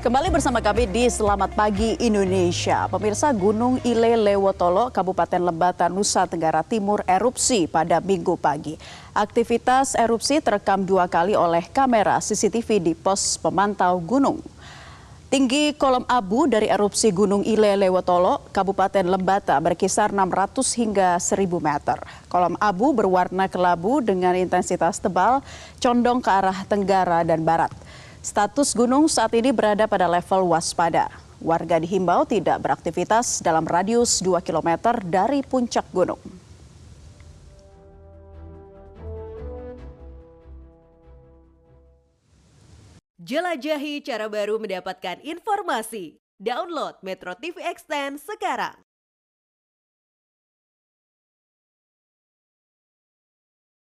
Kembali bersama kami di Selamat Pagi Indonesia. Pemirsa Gunung Ile Lewotolo, Kabupaten Lembata, Nusa Tenggara Timur erupsi pada minggu pagi. Aktivitas erupsi terekam dua kali oleh kamera CCTV di pos pemantau gunung. Tinggi kolom abu dari erupsi Gunung Ile Lewotolo, Kabupaten Lembata berkisar 600 hingga 1000 meter. Kolom abu berwarna kelabu dengan intensitas tebal, condong ke arah tenggara dan barat. Status gunung saat ini berada pada level waspada. Warga dihimbau tidak beraktivitas dalam radius 2 km dari puncak gunung. Jelajahi cara baru mendapatkan informasi. Download Metro TV Extend sekarang.